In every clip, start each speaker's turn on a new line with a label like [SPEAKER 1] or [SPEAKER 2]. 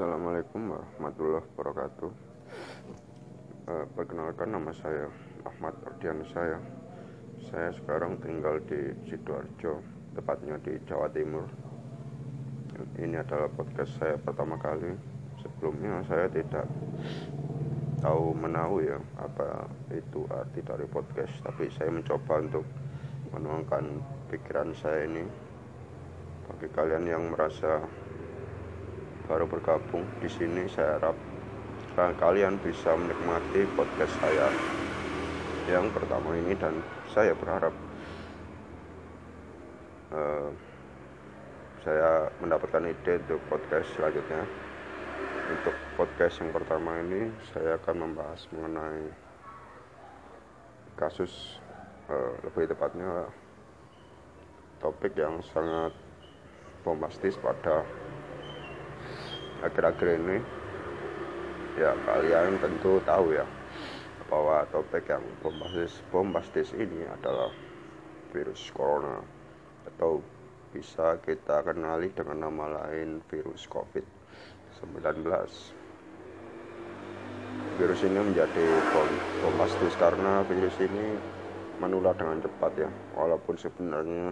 [SPEAKER 1] Assalamualaikum warahmatullahi wabarakatuh. Uh, perkenalkan nama saya Ahmad Ardian saya. Saya sekarang tinggal di sidoarjo, tepatnya di Jawa Timur. Ini adalah podcast saya pertama kali. Sebelumnya saya tidak tahu menahu ya apa itu arti dari podcast, tapi saya mencoba untuk menuangkan pikiran saya ini bagi kalian yang merasa baru bergabung di sini saya harap kalian bisa menikmati podcast saya yang pertama ini dan saya berharap uh, saya mendapatkan ide untuk podcast selanjutnya. Untuk podcast yang pertama ini saya akan membahas mengenai kasus uh, lebih tepatnya topik yang sangat bombastis pada akhir-akhir ini ya kalian tentu tahu ya bahwa topik yang bombastis bombastis ini adalah virus corona. Atau bisa kita kenali dengan nama lain virus COVID-19 virus ini menjadi bombastis karena virus ini menular dengan cepat ya. Walaupun sebenarnya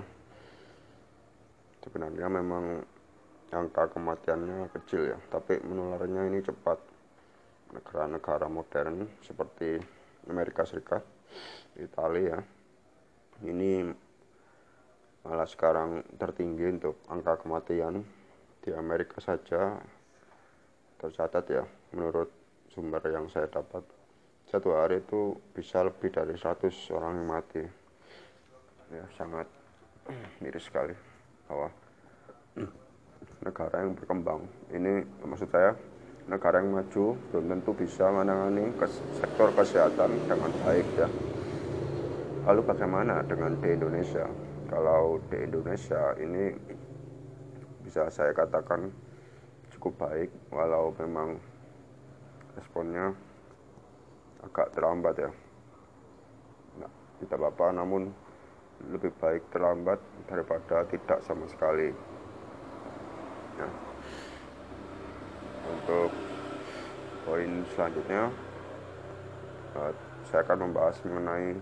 [SPEAKER 1] sebenarnya memang angka kematiannya kecil ya tapi menularnya ini cepat. Negara-negara modern seperti Amerika Serikat Italia ini malah sekarang tertinggi untuk angka kematian di Amerika saja. Tercatat ya menurut sumber yang saya dapat satu hari itu bisa lebih dari 100 orang yang mati. Ya sangat miris sekali. Bahwa negara yang berkembang. Ini maksud saya negara yang maju belum tentu bisa menangani kes sektor kesehatan dengan baik ya. Lalu bagaimana dengan di Indonesia? Kalau di Indonesia ini bisa saya katakan cukup baik walau memang responnya agak terlambat ya. Nah, tidak apa-apa namun lebih baik terlambat daripada tidak sama sekali ya. untuk poin selanjutnya uh, saya akan membahas mengenai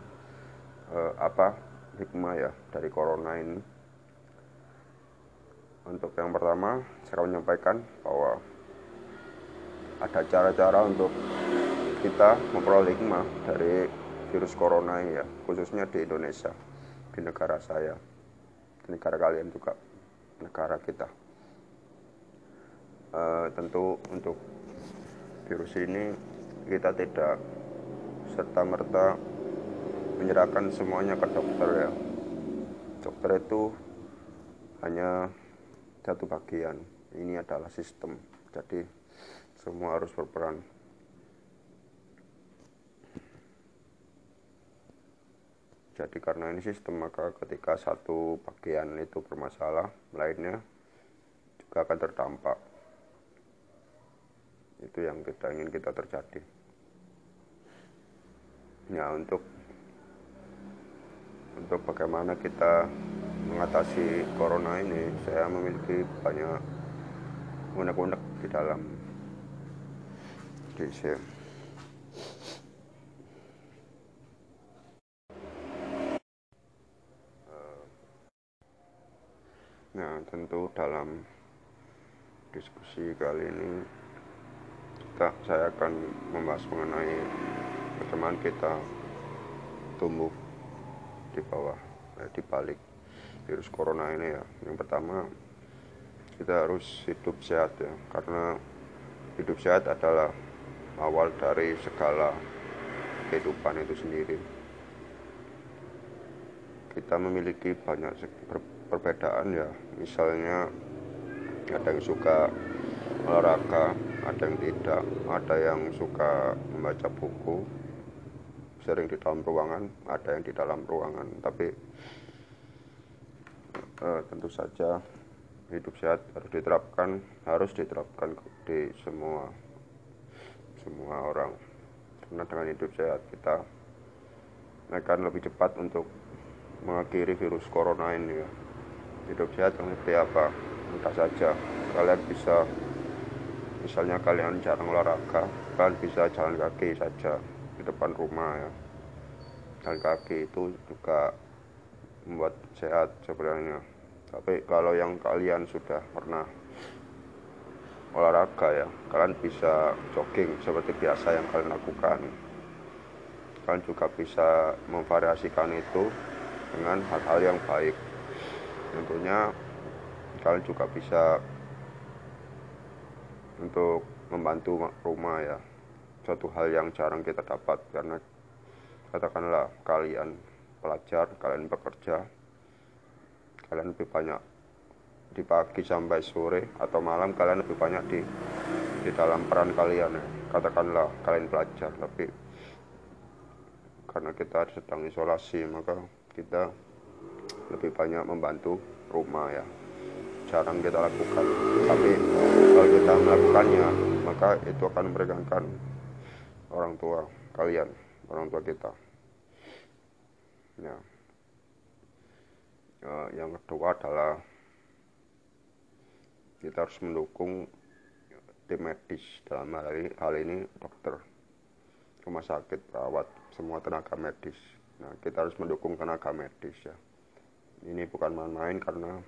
[SPEAKER 1] uh, apa hikmah ya dari corona ini untuk yang pertama saya akan menyampaikan bahwa ada cara-cara untuk kita memperoleh hikmah dari virus corona ini ya khususnya di Indonesia di negara saya di negara kalian juga negara kita uh, tentu untuk virus ini kita tidak serta merta menyerahkan semuanya ke dokter ya. Dokter itu hanya satu bagian. Ini adalah sistem. Jadi semua harus berperan. Jadi karena ini sistem maka ketika satu bagian itu bermasalah lainnya juga akan terdampak itu yang kita ingin kita terjadi. Ya untuk untuk bagaimana kita mengatasi corona ini saya memiliki banyak unek-unek di dalam DC Nah, tentu dalam diskusi kali ini kita saya akan membahas mengenai bagaimana kita tumbuh di bawah eh, di balik virus corona ini ya. Yang pertama kita harus hidup sehat ya karena hidup sehat adalah awal dari segala kehidupan itu sendiri. Kita memiliki banyak perbedaan ya. Misalnya ada yang suka olahraga ada yang tidak ada yang suka membaca buku sering di dalam ruangan ada yang di dalam ruangan. Tapi uh, tentu saja hidup sehat harus diterapkan harus diterapkan di semua semua orang. Karena dengan hidup sehat kita akan lebih cepat untuk mengakhiri virus corona ini ya. Hidup sehat yang seperti apa? Entah saja. Kalian bisa misalnya kalian jarang olahraga kalian bisa jalan kaki saja di depan rumah ya. Jalan kaki itu juga membuat sehat sebenarnya. Tapi kalau yang kalian sudah pernah olahraga ya kalian bisa jogging seperti biasa yang kalian lakukan. Kalian juga bisa memvariasikan itu dengan hal-hal yang baik. Tentunya kalian juga bisa untuk membantu rumah ya. Suatu hal yang jarang kita dapat karena katakanlah kalian pelajar kalian bekerja kalian lebih banyak di pagi sampai sore atau malam kalian lebih banyak di di dalam peran kalian ya. Katakanlah kalian pelajar tapi karena kita sedang isolasi maka kita lebih banyak membantu rumah ya jarang kita lakukan. Tapi kalau kita melakukannya maka itu akan meringankan orang tua kalian orang tua kita. Ya. Uh, yang kedua adalah kita harus mendukung tim medis dalam hal ini, hal ini dokter rumah sakit perawat semua tenaga medis. Nah kita harus mendukung tenaga medis ya. Ini bukan main-main karena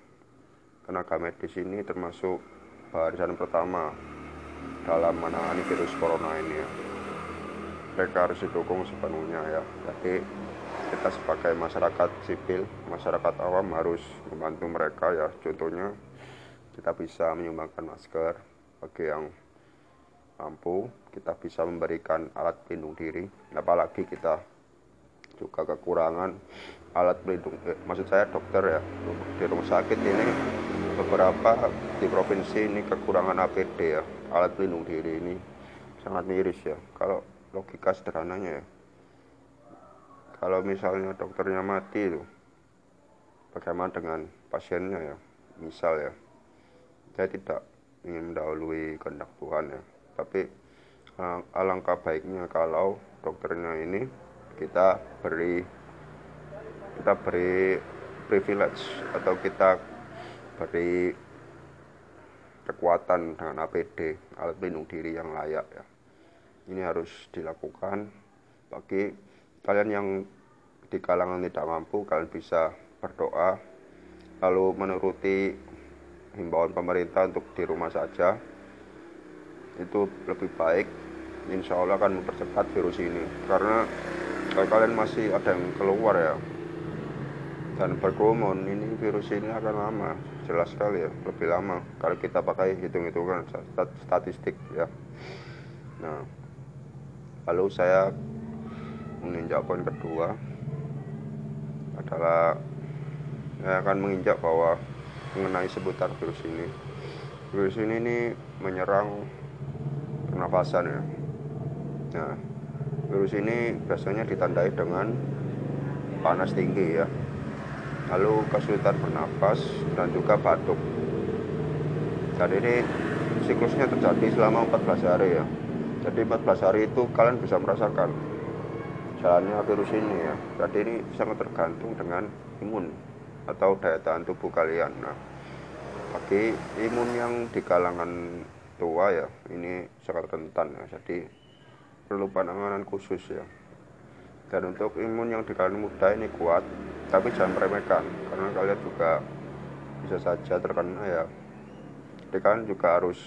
[SPEAKER 1] tenaga medis ini termasuk barisan pertama dalam menangani virus corona ini ya. Mereka harus didukung sepenuhnya ya. Jadi kita sebagai masyarakat sipil, masyarakat awam harus membantu mereka ya. Contohnya kita bisa menyumbangkan masker bagi yang mampu, kita bisa memberikan alat pelindung diri, apalagi kita juga kekurangan alat pelindung eh, maksud saya dokter ya di rumah sakit ini beberapa di provinsi ini kekurangan APD ya. Alat pelindung diri ini sangat miris ya. Kalau logika sederhananya ya. Kalau misalnya dokternya mati itu bagaimana dengan pasiennya ya? Misal ya. Saya tidak ingin mendahului kehendak Tuhan ya. Tapi alangkah baiknya kalau dokternya ini kita beri kita beri privilege atau kita beri kekuatan dengan APD alat pelindung diri yang layak ya. Ini harus dilakukan. Bagi kalian yang di kalangan tidak mampu kalian bisa berdoa lalu menuruti himbauan pemerintah untuk di rumah saja. Itu lebih baik. Insya Allah akan mempercepat virus ini. Karena kalau kalian masih ada yang keluar ya dan berkerumun ini virus ini akan lama jelas sekali ya lebih lama. Kalau kita pakai hitung-hitungan statistik ya. Nah lalu saya menginjak poin kedua adalah saya akan menginjak bahwa mengenai sebutan virus ini. Virus ini ini menyerang pernapasan ya. Nah virus ini biasanya ditandai dengan panas tinggi ya lalu kesulitan bernafas dan juga batuk. Dan ini siklusnya terjadi selama 14 hari ya. Jadi 14 hari itu kalian bisa merasakan jalannya virus ini ya. Jadi ini sangat tergantung dengan imun atau daya tahan tubuh kalian. Nah bagi imun yang di kalangan tua ya ini sangat rentan ya. Jadi perlu penanganan khusus ya. Dan untuk imun yang di kalangan muda ini kuat tapi jangan meremehkan karena kalian juga bisa saja terkena ya. Jadi kalian juga harus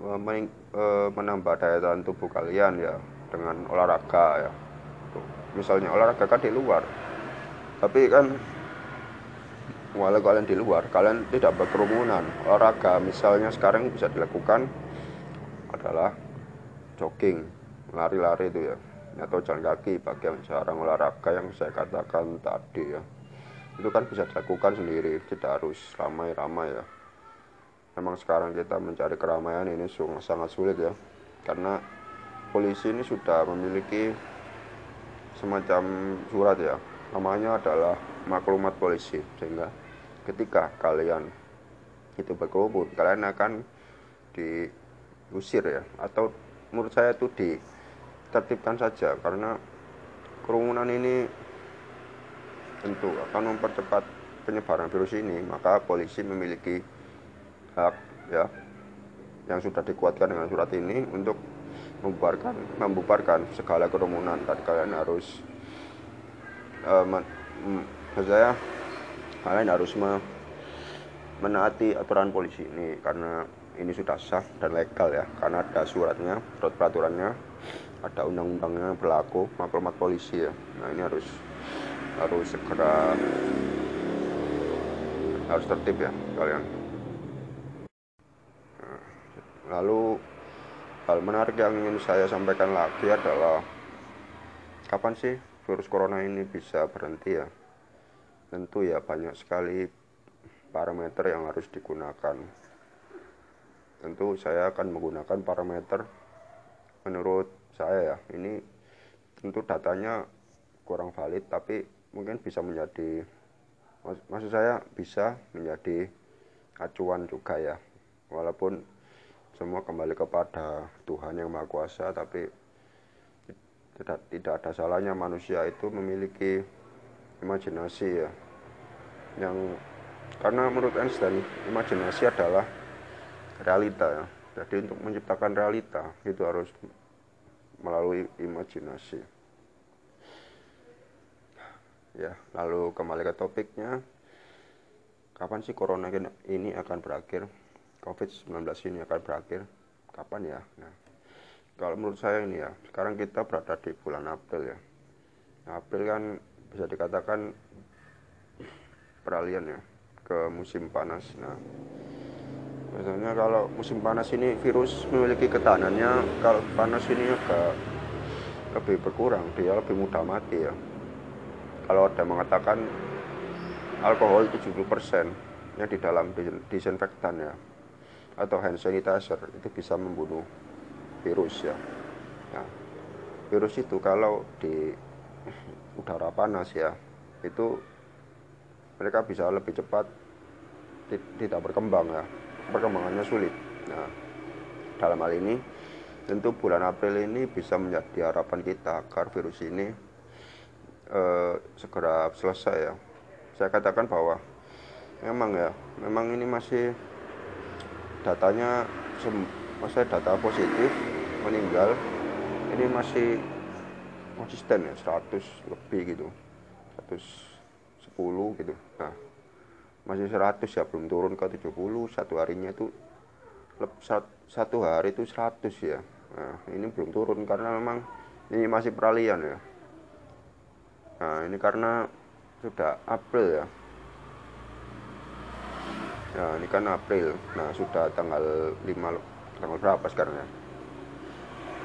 [SPEAKER 1] eh, eh, menambah daya tahan tubuh kalian ya dengan olahraga ya. Misalnya olahraga kan di luar tapi kan walau kalian di luar kalian tidak berkerumunan. Olahraga misalnya sekarang bisa dilakukan adalah jogging lari-lari itu ya atau jalan kaki bagi yang jarang olahraga yang saya katakan tadi ya. Itu kan bisa dilakukan sendiri tidak harus ramai-ramai ya. Memang sekarang kita mencari keramaian ini sangat sulit ya. Karena polisi ini sudah memiliki semacam surat ya. Namanya adalah maklumat polisi. Sehingga ketika kalian itu berkerumun kalian akan diusir ya. Atau menurut saya itu di tertibkan saja karena kerumunan ini tentu akan mempercepat penyebaran virus ini. Maka polisi memiliki hak ya yang sudah dikuatkan dengan surat ini untuk membubarkan membubarkan segala kerumunan. Dan kalian harus uh, men, saya kalian harus me, menaati aturan polisi ini karena ini sudah sah dan legal ya. Karena ada suratnya surat peraturannya ada undang-undangnya berlaku maklumat polisi ya. Nah ini harus harus segera harus tertib ya kalian. Nah, lalu hal menarik yang ingin saya sampaikan lagi adalah kapan sih virus corona ini bisa berhenti ya? Tentu ya banyak sekali parameter yang harus digunakan. Tentu saya akan menggunakan parameter menurut saya ya. Ini tentu datanya kurang valid tapi mungkin bisa menjadi maksud saya bisa menjadi acuan juga ya. Walaupun semua kembali kepada Tuhan yang Maha Kuasa tapi tidak tidak ada salahnya manusia itu memiliki imajinasi ya. Yang karena menurut Einstein imajinasi adalah realita ya. Jadi untuk menciptakan realita itu harus melalui imajinasi. Ya, lalu kembali ke topiknya. Kapan sih corona ini akan berakhir? COVID-19 ini akan berakhir? Kapan ya? Nah, kalau menurut saya ini ya, sekarang kita berada di bulan April ya. April kan bisa dikatakan peralihan ya ke musim panas. Nah, Biasanya kalau musim panas ini virus memiliki ketahanannya kalau panas ini agak lebih berkurang, dia lebih mudah mati ya. Kalau ada mengatakan alkohol 70% nya di dalam disinfektan ya atau hand sanitizer itu bisa membunuh virus ya. Nah, virus itu kalau di udara panas ya itu mereka bisa lebih cepat tidak berkembang ya perkembangannya sulit. Nah, dalam hal ini tentu bulan April ini bisa menjadi harapan kita agar virus ini eh, segera selesai ya. Saya katakan bahwa memang ya, memang ini masih datanya masih data positif meninggal ini masih konsisten ya 100 lebih gitu 110 gitu nah masih 100 ya belum turun ke 70 satu harinya itu satu hari itu 100 ya. Nah ini belum turun karena memang ini masih peralihan ya. Nah ini karena sudah April ya. Ya ini kan April. Nah sudah tanggal 5 tanggal berapa sekarang ya?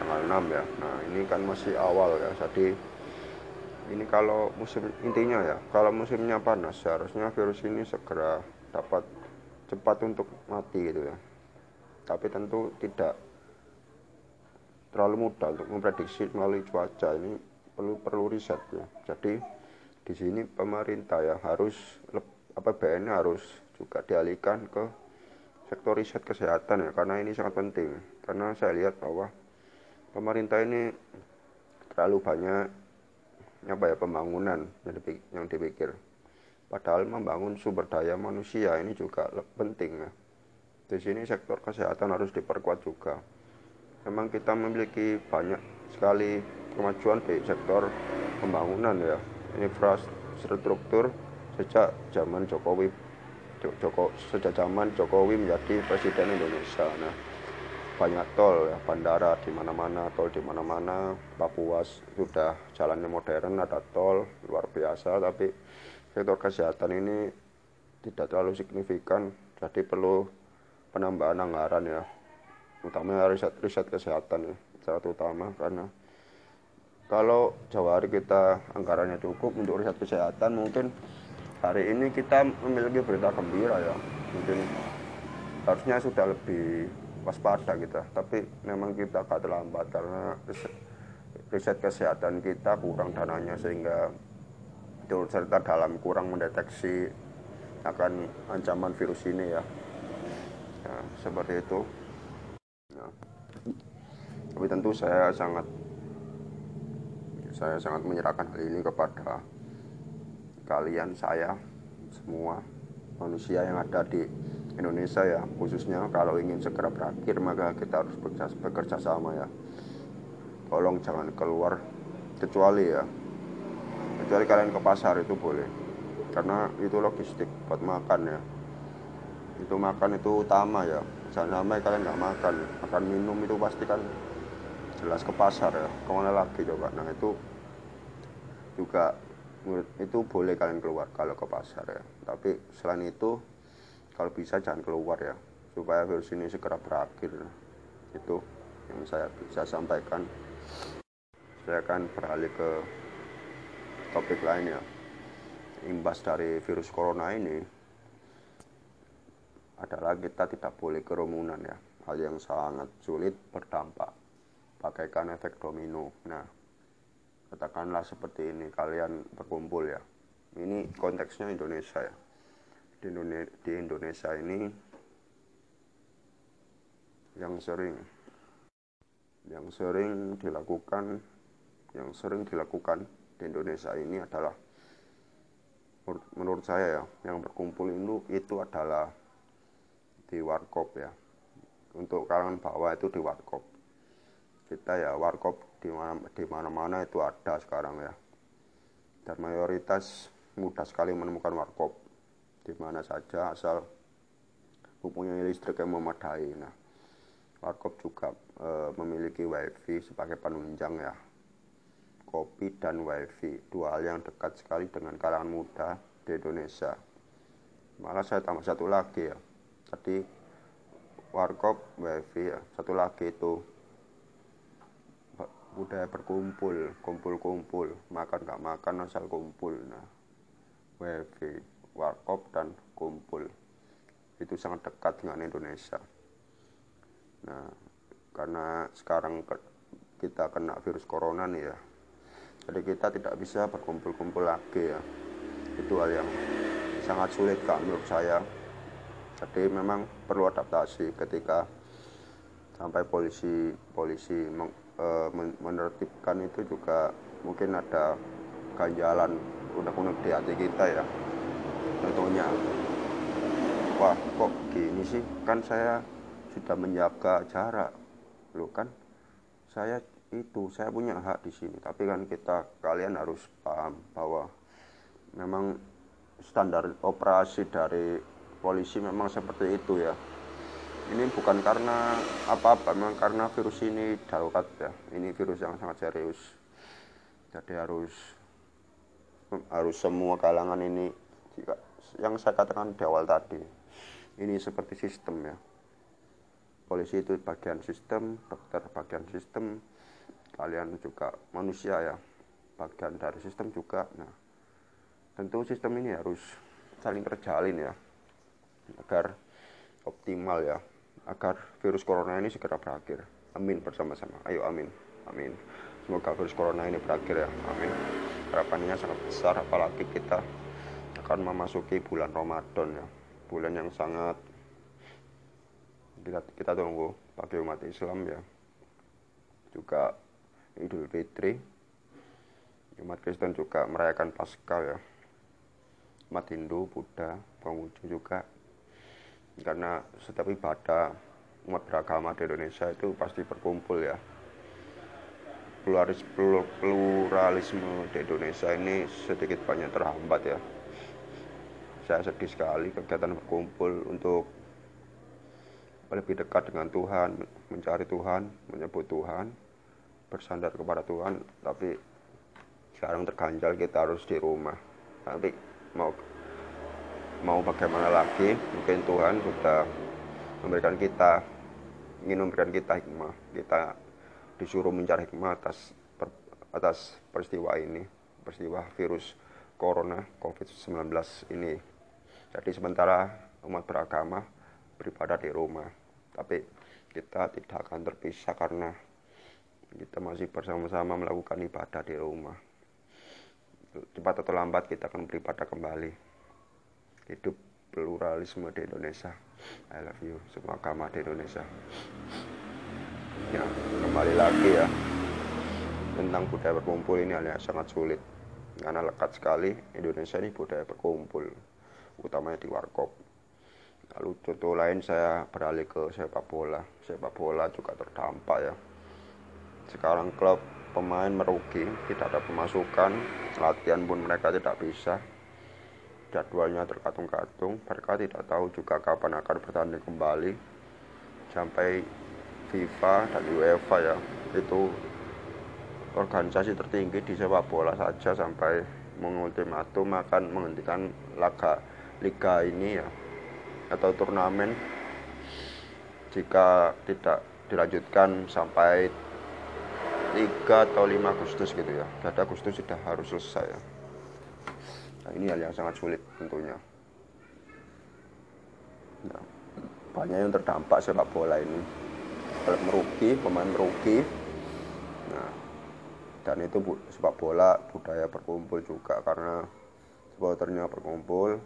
[SPEAKER 1] Tanggal 6 ya. Nah ini kan masih awal ya. Jadi ini kalau musim intinya ya kalau musimnya panas seharusnya virus ini segera dapat cepat untuk mati gitu ya. Tapi tentu tidak terlalu mudah untuk memprediksi melalui cuaca. Ini perlu perlu riset ya. Jadi di sini pemerintah ya harus APBN harus juga dialihkan ke sektor riset kesehatan ya karena ini sangat penting. Karena saya lihat bahwa pemerintah ini terlalu banyak apa ya pembangunan yang dipikir. Padahal membangun sumber daya manusia ini juga penting ya. Di sini sektor kesehatan harus diperkuat juga. Memang kita memiliki banyak sekali kemajuan di sektor pembangunan ya. Infrastruktur sejak zaman Jokowi Joko, sejak zaman Jokowi menjadi presiden Indonesia. Nah banyak tol ya bandara di mana-mana tol di mana-mana. Papua sudah jalannya modern ada tol luar biasa tapi sektor kesehatan ini tidak terlalu signifikan jadi perlu penambahan anggaran ya. Utamanya riset riset kesehatan ya sangat utama karena kalau Jawa hari kita anggarannya cukup untuk riset kesehatan mungkin hari ini kita memiliki berita gembira ya. Mungkin harusnya sudah lebih waspada kita. Tapi memang kita agak terlambat karena riset, kesehatan kita kurang dananya sehingga turut serta dalam kurang mendeteksi akan ancaman virus ini ya, ya seperti itu. Ya. tapi tentu saya sangat saya sangat menyerahkan hal ini kepada kalian saya semua manusia yang ada di Indonesia ya khususnya kalau ingin segera berakhir maka kita harus bekerja, bekerja sama ya. Tolong jangan keluar kecuali ya. Kecuali kalian ke pasar itu boleh. Karena itu logistik buat makan ya. Itu makan itu utama ya. Jangan sampai kalian nggak makan. Makan minum itu pasti kan jelas ke pasar ya. Ke mana lagi coba? Nah itu juga itu boleh kalian keluar kalau ke pasar ya. Tapi selain itu kalau bisa jangan keluar ya supaya virus ini segera berakhir. Itu yang saya bisa sampaikan. Saya akan beralih ke topik lain ya. Imbas dari virus corona ini adalah kita tidak boleh kerumunan ya. Hal yang sangat sulit berdampak. Bagaikan efek domino. Nah katakanlah seperti ini kalian berkumpul ya. Ini konteksnya Indonesia ya di Indonesia, di Indonesia ini yang sering yang sering dilakukan yang sering dilakukan di Indonesia ini adalah menurut saya ya yang berkumpul itu itu adalah di warkop ya. Untuk kalangan bawah itu di warkop. Kita ya warkop di mana di mana mana itu ada sekarang ya. Dan mayoritas mudah sekali menemukan warkop di mana saja asal mempunyai listrik yang memadai. Nah, warkop juga e, memiliki wifi sebagai penunjang ya. Kopi dan wifi, dua hal yang dekat sekali dengan kalangan muda di Indonesia. Malah saya tambah satu lagi ya. Tadi warkop, wifi ya. Satu lagi itu budaya berkumpul, kumpul-kumpul, makan gak makan asal kumpul. Nah, wifi warkop dan kumpul. Itu sangat dekat dengan Indonesia. Nah karena sekarang kita kena virus corona nih ya. Jadi kita tidak bisa berkumpul-kumpul lagi ya. Itu hal yang sangat sulit kak menurut saya. Jadi memang perlu adaptasi ketika sampai polisi polisi meng, e, menertibkan itu juga mungkin ada ganjalan unek-unek di hati kita ya contohnya wah kok gini sih? Kan saya sudah menjaga jarak. Lo kan saya itu saya punya hak di sini. Tapi kan kita kalian harus paham bahwa memang standar operasi dari polisi memang seperti itu ya. Ini bukan karena apa-apa memang karena virus ini darurat ya. Ini virus yang sangat serius. Jadi harus harus semua kalangan ini yang saya katakan di awal tadi ini seperti sistem ya. Polisi itu bagian sistem dokter bagian sistem kalian juga manusia ya bagian dari sistem juga. Nah tentu sistem ini harus saling terjalin ya agar optimal ya agar virus corona ini segera berakhir. Amin bersama-sama. Ayo amin. Amin. Semoga virus corona ini berakhir ya. Amin. Harapannya sangat besar apalagi kita akan memasuki bulan Ramadan ya. Bulan yang sangat kita, kita tunggu bagi umat Islam ya. Juga Idul Fitri. Umat Kristen juga merayakan Paskah ya. Umat Hindu Buddha Konghucu juga. Karena setiap ibadah umat beragama di Indonesia itu pasti berkumpul ya. Pluralisme di Indonesia ini sedikit banyak terhambat ya saya sedih sekali kegiatan berkumpul untuk lebih dekat dengan Tuhan, mencari Tuhan, menyebut Tuhan, bersandar kepada Tuhan, tapi sekarang terganjal kita harus di rumah. Tapi mau mau bagaimana lagi, mungkin Tuhan sudah memberikan kita ingin memberikan kita hikmah. Kita disuruh mencari hikmah atas atas peristiwa ini, peristiwa virus corona COVID-19 ini jadi sementara umat beragama beribadah di rumah, tapi kita tidak akan terpisah karena kita masih bersama-sama melakukan ibadah di rumah. Cepat atau lambat kita akan beribadah kembali. Hidup pluralisme di Indonesia. I love you, semua agama di Indonesia. Ya, kembali lagi ya tentang budaya berkumpul ini hal yang sangat sulit karena lekat sekali Indonesia ini budaya berkumpul utamanya di warkop. Lalu contoh lain saya beralih ke sepak bola. Sepak bola juga terdampak ya. Sekarang klub pemain merugi tidak ada pemasukan latihan pun mereka tidak bisa. Jadwalnya terkatung-katung mereka tidak tahu juga kapan akan bertanding kembali. Sampai FIFA dan UEFA ya itu organisasi tertinggi di sepak bola saja sampai mengultimatum akan menghentikan laga liga ini ya atau turnamen jika tidak dilanjutkan sampai 3 atau 5 Agustus gitu ya. Data Agustus sudah harus selesai ya. Nah, ini hal yang sangat sulit tentunya. Nah, banyak yang terdampak sepak bola ini. Kalau merugi, pemain merugi. Nah, dan itu sepak bola budaya berkumpul juga karena supporternya berkumpul,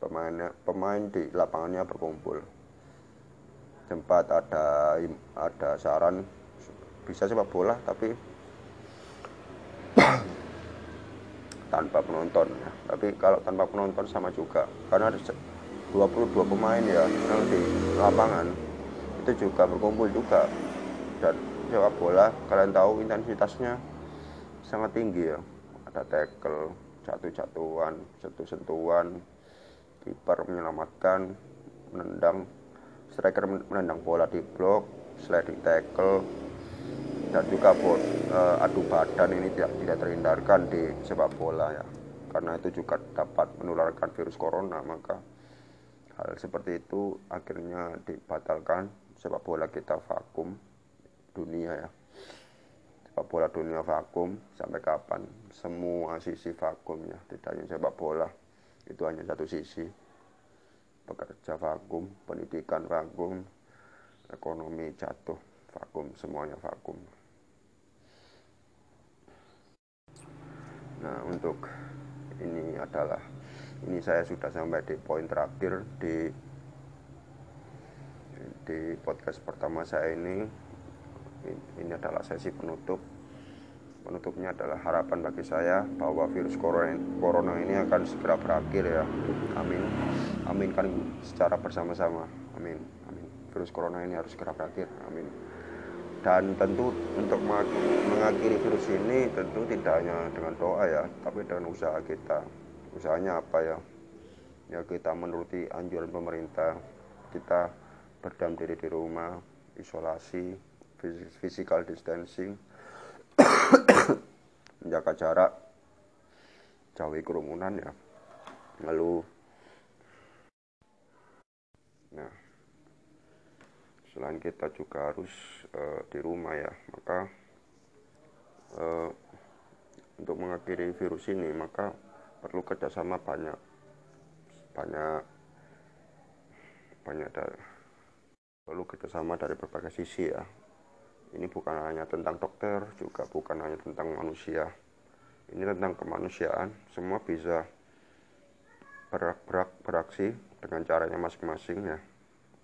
[SPEAKER 1] pemainnya pemain di lapangannya berkumpul. Sempat ada ada saran bisa sepak bola tapi tanpa penonton ya. tapi kalau tanpa penonton sama juga. Karena ada 22 pemain ya yang di lapangan itu juga berkumpul juga. Dan sepak bola kalian tahu intensitasnya sangat tinggi ya. Ada tackle jatuh-jatuhan sentuh-sentuhan kiper menyelamatkan menendang striker menendang bola di blok sliding tackle dan juga uh, adu badan ini tidak tidak terhindarkan di sepak bola ya. Karena itu juga dapat menularkan virus corona maka hal seperti itu akhirnya dibatalkan. Sepak bola kita vakum dunia ya. Sepak bola dunia vakum sampai kapan? Semua sisi vakum ya. Tidak hanya sepak bola itu hanya satu sisi. Pekerja vakum pendidikan vakum ekonomi jatuh vakum semuanya vakum. Nah untuk ini adalah ini saya sudah sampai di poin terakhir di di podcast pertama saya ini. Ini adalah sesi penutup penutupnya adalah harapan bagi saya bahwa virus corona, ini akan segera berakhir ya. Amin. Amin kan secara bersama-sama. Amin. Amin. Virus corona ini harus segera berakhir. Amin. Dan tentu untuk mengakhiri virus ini tentu tidak hanya dengan doa ya tapi dengan usaha kita. Usahanya apa ya? Ya kita menuruti anjuran pemerintah. Kita berdiam diri di rumah isolasi physical distancing menjaga jarak jauhi kerumunan ya. Lalu nah selain kita juga harus uh, di rumah ya maka uh, untuk mengakhiri virus ini maka perlu kerjasama banyak banyak banyak dari perlu kerjasama dari berbagai sisi ya ini bukan hanya tentang dokter, juga bukan hanya tentang manusia. Ini tentang kemanusiaan, semua bisa berak-berak beraksi dengan caranya masing-masing ya.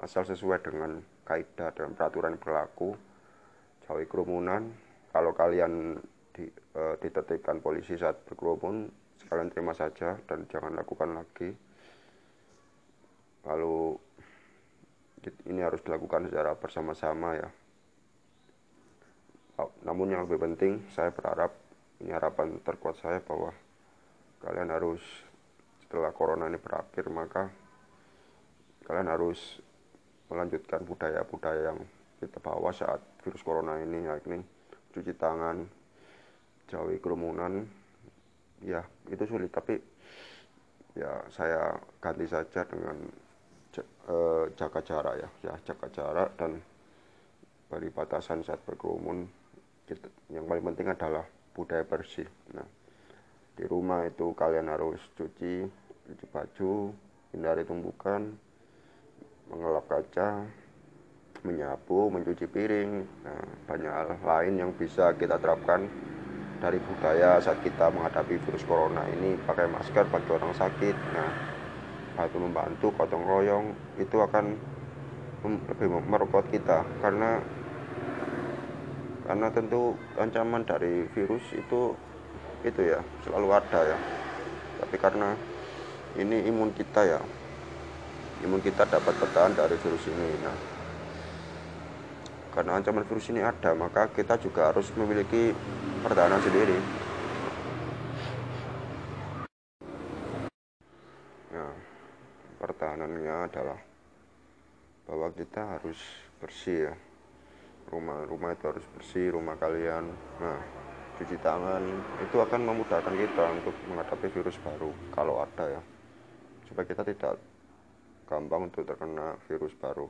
[SPEAKER 1] Asal sesuai dengan kaidah dan peraturan berlaku. Jauhi kerumunan. Kalau kalian di, e, polisi saat berkerumun, sekalian terima saja dan jangan lakukan lagi. Lalu ini harus dilakukan secara bersama-sama ya namun yang lebih penting saya berharap ini harapan terkuat saya bahwa kalian harus setelah corona ini berakhir maka kalian harus melanjutkan budaya-budaya yang kita bawa saat virus corona ini yakni cuci tangan jauhi kerumunan. Ya itu sulit tapi ya saya ganti saja dengan eh, jaga jarak ya. Ya jaga jarak dan beri batasan saat berkerumun gitu. yang paling penting adalah budaya bersih. Nah di rumah itu kalian harus cuci cuci baju hindari tumbukan mengelap kaca menyapu mencuci piring. Nah banyak hal lain yang bisa kita terapkan dari budaya saat kita menghadapi virus corona ini. Pakai masker bagi orang sakit. Nah bantu membantu gotong royong itu akan lebih merupakan kita. Karena karena tentu ancaman dari virus itu itu ya selalu ada ya. Tapi karena ini imun kita ya imun kita dapat bertahan dari virus ini nah. Karena ancaman virus ini ada maka kita juga harus memiliki pertahanan sendiri. Nah pertahanannya adalah bahwa kita harus bersih ya rumah-rumah itu harus bersih rumah kalian. Nah cuci tangan itu akan memudahkan kita untuk menghadapi virus baru kalau ada ya. Supaya kita tidak gampang untuk terkena virus baru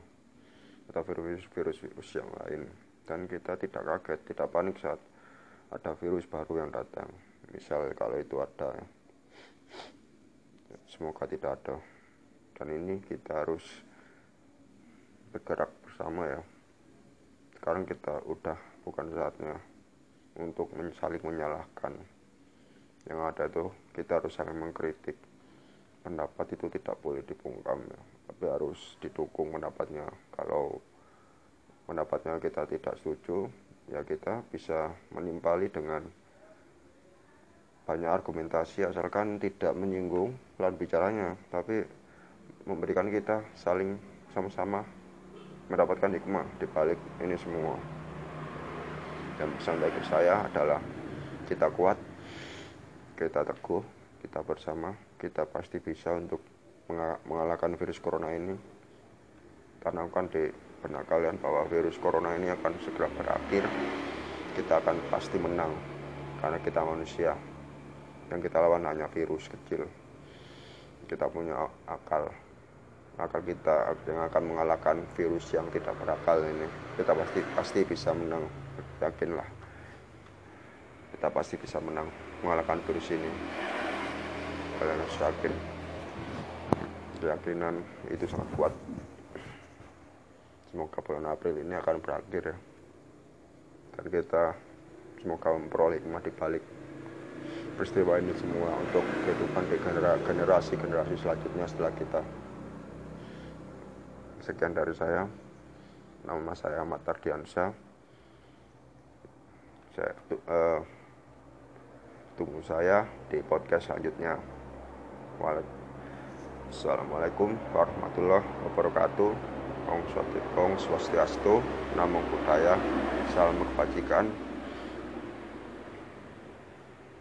[SPEAKER 1] atau virus-virus virus yang lain. Dan kita tidak kaget tidak panik saat ada virus baru yang datang. Misal kalau itu ada ya. semoga tidak ada. Dan ini kita harus bergerak bersama ya sekarang kita udah bukan saatnya untuk saling menyalahkan. Yang ada itu kita harus saling mengkritik. Pendapat itu tidak boleh dipungkam ya tapi harus didukung pendapatnya. Kalau pendapatnya kita tidak setuju ya kita bisa menimpali dengan banyak argumentasi asalkan tidak menyinggung lawan bicaranya tapi memberikan kita saling sama-sama mendapatkan hikmah di balik ini semua. Dan pesan bagi saya adalah kita kuat kita teguh kita bersama kita pasti bisa untuk mengalahkan virus corona ini. Tanamkan di benak kalian bahwa virus corona ini akan segera berakhir. Kita akan pasti menang karena kita manusia. Yang kita lawan hanya virus kecil. Kita punya akal akal kita yang akan mengalahkan virus yang tidak berakal ini kita pasti pasti bisa menang. Yakinlah. Kita pasti bisa menang mengalahkan virus ini. Kalian harus yakin. Keyakinan itu sangat kuat. Semoga bulan April ini akan berakhir ya. Dan kita semoga memperoleh hikmah di balik peristiwa ini semua untuk kehidupan di generasi-generasi selanjutnya setelah kita sekian dari saya. Nama saya Ahmad Tardiansyah. Saya uh, tunggu saya di podcast selanjutnya. Assalamualaikum warahmatullahi wabarakatuh. Om Swastiastu Namo Buddhaya Salam kebajikan.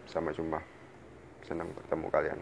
[SPEAKER 1] Sampai jumpa. Senang bertemu kalian